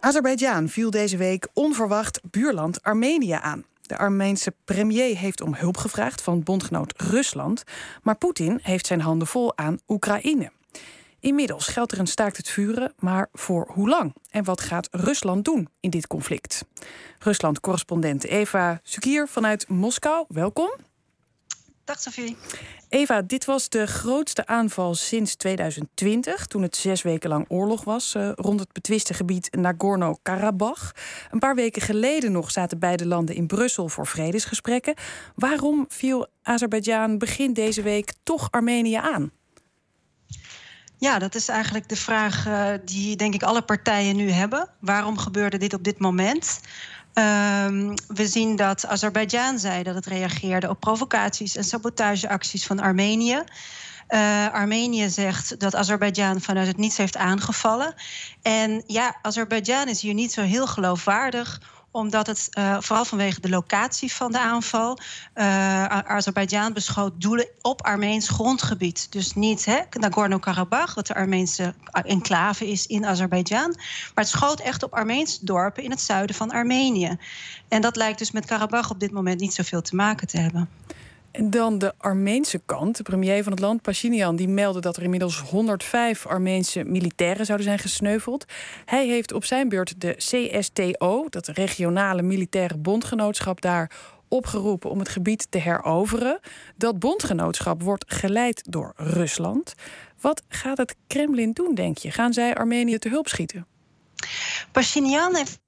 Azerbeidzjan viel deze week onverwacht buurland Armenië aan. De Armeense premier heeft om hulp gevraagd van bondgenoot Rusland, maar Poetin heeft zijn handen vol aan Oekraïne. Inmiddels geldt er een staakt het vuren, maar voor hoe lang? En wat gaat Rusland doen in dit conflict? Rusland-correspondent Eva Sukier vanuit Moskou, welkom. Dag Sophie. Eva, dit was de grootste aanval sinds 2020, toen het zes weken lang oorlog was uh, rond het betwiste gebied Nagorno-Karabakh. Een paar weken geleden nog zaten beide landen in Brussel voor vredesgesprekken. Waarom viel Azerbeidzjan begin deze week toch Armenië aan? Ja, dat is eigenlijk de vraag uh, die denk ik alle partijen nu hebben. Waarom gebeurde dit op dit moment? Um, we zien dat Azerbeidzjan zei dat het reageerde op provocaties en sabotageacties van Armenië. Uh, Armenië zegt dat Azerbeidzjan vanuit het niets heeft aangevallen. En ja, Azerbeidzjan is hier niet zo heel geloofwaardig omdat het uh, vooral vanwege de locatie van de aanval. Uh, Azerbeidzjan beschoot doelen op Armeens grondgebied. Dus niet Nagorno-Karabakh, wat de Armeense enclave is in Azerbeidzjan. Maar het schoot echt op Armeens dorpen in het zuiden van Armenië. En dat lijkt dus met Karabakh op dit moment niet zoveel te maken te hebben. En dan de Armeense kant. De premier van het land, Pashinyan, die meldde dat er inmiddels 105 Armeense militairen zouden zijn gesneuveld. Hij heeft op zijn beurt de CSTO, dat regionale militaire bondgenootschap daar, opgeroepen om het gebied te heroveren. Dat bondgenootschap wordt geleid door Rusland. Wat gaat het Kremlin doen, denk je? Gaan zij Armenië te hulp schieten? Pashinyan heeft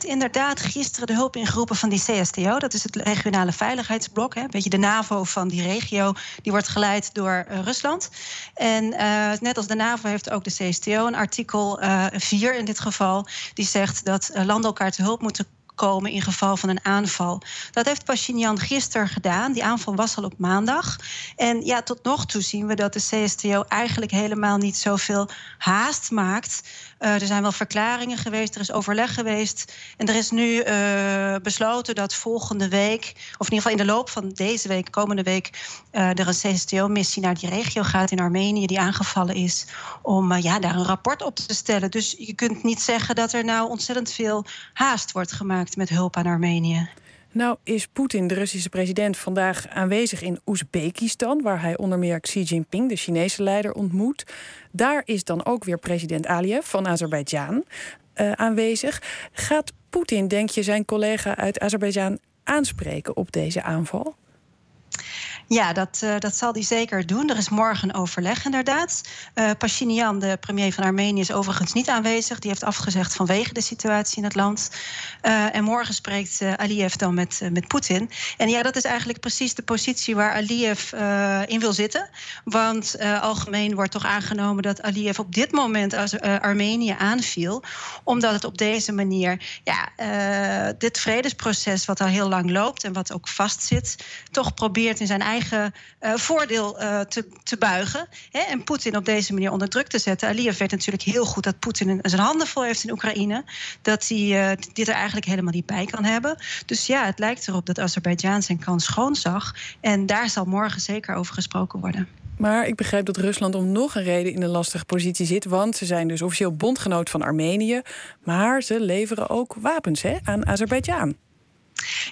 inderdaad gisteren de hulp ingeroepen van die CSTO. Dat is het regionale veiligheidsblok. Hè. Een beetje de NAVO van die regio. Die wordt geleid door uh, Rusland. En uh, net als de NAVO heeft ook de CSTO een artikel uh, eh, 4 in dit geval. Die zegt dat landen elkaar te hulp moeten komen in geval van een aanval. Dat heeft Pashinyan gisteren gedaan. Die aanval was al op maandag. En ja, tot nog toe zien we dat de CSTO eigenlijk helemaal niet zoveel haast maakt. Uh, er zijn wel verklaringen geweest, er is overleg geweest. En er is nu uh, besloten dat volgende week, of in ieder geval in de loop van deze week, komende week, uh, er een CSTO-missie naar die regio gaat in Armenië, die aangevallen is, om ja, daar een rapport op te stellen. Dus je kunt niet zeggen dat er nou ontzettend veel haast wordt gemaakt met hulp aan Armenië. Nou is Poetin, de Russische president, vandaag aanwezig in Oezbekistan, waar hij onder meer Xi Jinping, de Chinese leider, ontmoet. Daar is dan ook weer president Aliyev van Azerbeidzjan uh, aanwezig. Gaat Poetin, denk je, zijn collega uit Azerbeidzjan aanspreken op deze aanval? Ja, dat, uh, dat zal hij zeker doen. Er is morgen overleg inderdaad. Uh, Pashinyan, de premier van Armenië, is overigens niet aanwezig. Die heeft afgezegd vanwege de situatie in het land. Uh, en morgen spreekt Aliyev dan met, met Poetin. En ja, dat is eigenlijk precies de positie waar Aliyev in wil zitten. Want algemeen wordt toch aangenomen dat Aliyev op dit moment als, Armenië aanviel. Omdat het op deze manier ja, dit vredesproces, wat al heel lang loopt en wat ook vastzit, toch probeert in zijn eigen eigen uh, voordeel uh, te, te buigen. Hè, en Poetin op deze manier onder druk te zetten. Aliyev weet natuurlijk heel goed dat Poetin zijn handen vol heeft in Oekraïne. Dat hij uh, dit er eigenlijk helemaal niet bij kan hebben. Dus ja, het lijkt erop dat Azerbeidzjan zijn kans schoon zag. En daar zal morgen zeker over gesproken worden. Maar ik begrijp dat Rusland om nog een reden in een lastige positie zit. Want ze zijn dus officieel bondgenoot van Armenië. Maar ze leveren ook wapens hè, aan Azerbeidzjan.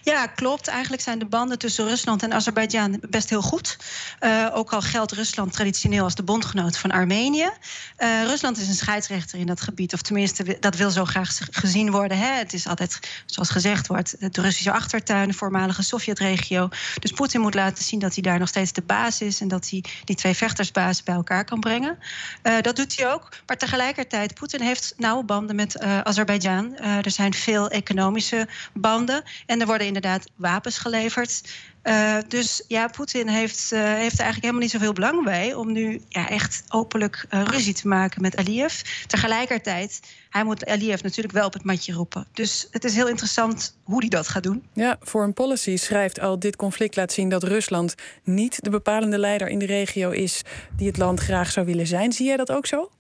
Ja, klopt. Eigenlijk zijn de banden tussen Rusland en Azerbeidzjan best heel goed. Uh, ook al geldt Rusland traditioneel als de bondgenoot van Armenië. Uh, Rusland is een scheidsrechter in dat gebied, of tenminste, dat wil zo graag gezien worden. Hè. Het is altijd, zoals gezegd wordt, de Russische achtertuin, de voormalige Sovjetregio. Dus Poetin moet laten zien dat hij daar nog steeds de baas is en dat hij die twee vechtersbazen bij elkaar kan brengen. Uh, dat doet hij ook. Maar tegelijkertijd, Poetin heeft nauwe banden met Azerbeidzjan. er zijn veel economische banden. En er worden inderdaad wapens geleverd. Uh, dus ja, Poetin heeft, uh, heeft er eigenlijk helemaal niet zoveel belang bij om nu ja, echt openlijk uh, ruzie te maken met Aliyev. Tegelijkertijd, hij moet Aliyev natuurlijk wel op het matje roepen. Dus het is heel interessant hoe hij dat gaat doen. Ja, Foreign Policy schrijft al: dit conflict laat zien dat Rusland niet de bepalende leider in de regio is die het land graag zou willen zijn. Zie jij dat ook zo?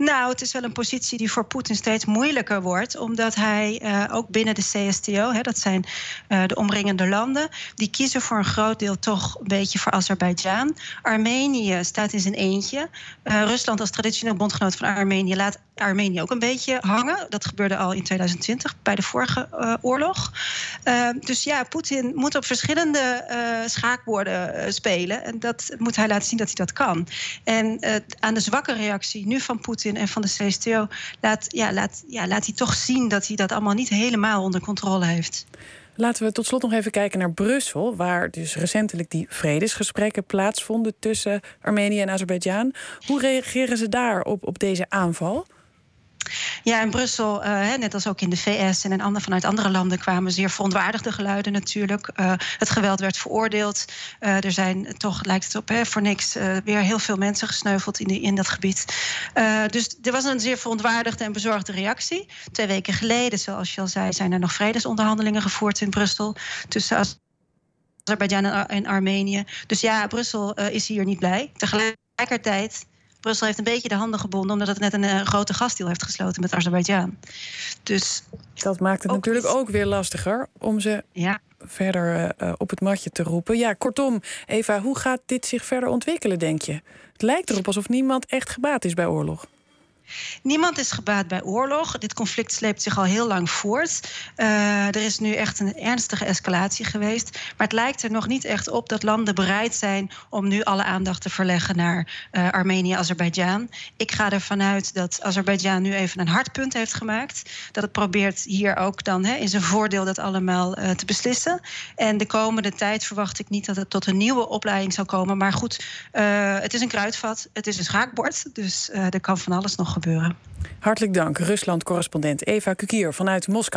Nou, het is wel een positie die voor Poetin steeds moeilijker wordt, omdat hij uh, ook binnen de CSTO, hè, dat zijn uh, de omringende landen, die kiezen voor een groot deel toch een beetje voor Azerbeidzjan. Armenië staat in zijn eentje. Uh, Rusland als traditioneel bondgenoot van Armenië laat Armenië ook een beetje hangen. Dat gebeurde al in 2020 bij de vorige uh, oorlog. Uh, dus ja, Poetin moet op verschillende uh, schaakborden spelen. En dat moet hij laten zien dat hij dat kan. En aan de zwakke reactie nu van Poetin en van de CSTO laat, ja, laat, ja, laat hij toch zien dat hij dat allemaal niet helemaal onder controle heeft. Laten we tot slot nog even kijken naar Brussel, waar dus recentelijk die vredesgesprekken plaatsvonden tussen Armenië en Azerbeidzjan. Hoe reageren ze daar op, op deze aanval? Ja, in Brussel, uh, net als ook in de VS en in andere, vanuit andere landen, kwamen zeer verontwaardigde geluiden natuurlijk. Uh, het geweld werd veroordeeld. Uh, er zijn toch, lijkt het op, hè, voor niks weer heel veel mensen gesneuveld in, in dat gebied. dus er was een zeer verontwaardigde en bezorgde reactie. Twee weken geleden, zoals je al zei, zijn er nog vredesonderhandelingen gevoerd in Brussel tussen Azerbeidzjan en Armenië. Dus ja, Brussel is hier niet blij. Tegelijkertijd Brussel heeft een beetje de handen gebonden omdat het net een, een grote gastdeal heeft gesloten met Azerbeidzjan. Dus dat maakt het natuurlijk ook weer lastiger om ze ja. verder uh, op het matje te roepen. Ja, kortom, Eva, hoe gaat dit zich verder ontwikkelen, denk je? Het lijkt erop alsof niemand echt gebaat is bij oorlog. Niemand is gebaat bij oorlog. Dit conflict sleept zich al heel lang voort. Uh, er is nu echt een ernstige escalatie geweest. Maar het lijkt er nog niet echt op dat landen bereid zijn om nu alle aandacht te verleggen naar uh, Armenië, Azerbeidzjan. Ik ga ervan uit dat Azerbeidzjan nu even een hardpunt heeft gemaakt. Dat het probeert hier ook dan he, in zijn voordeel dat allemaal uh, te beslissen. En de komende tijd verwacht ik niet dat het tot een nieuwe opleiding zal komen. Maar goed, het is een kruidvat, het is een schaakbord. Dus er kan van alles nog gebeuren Hartelijk dank, Rusland-correspondent Eva Kukier vanuit Moskou.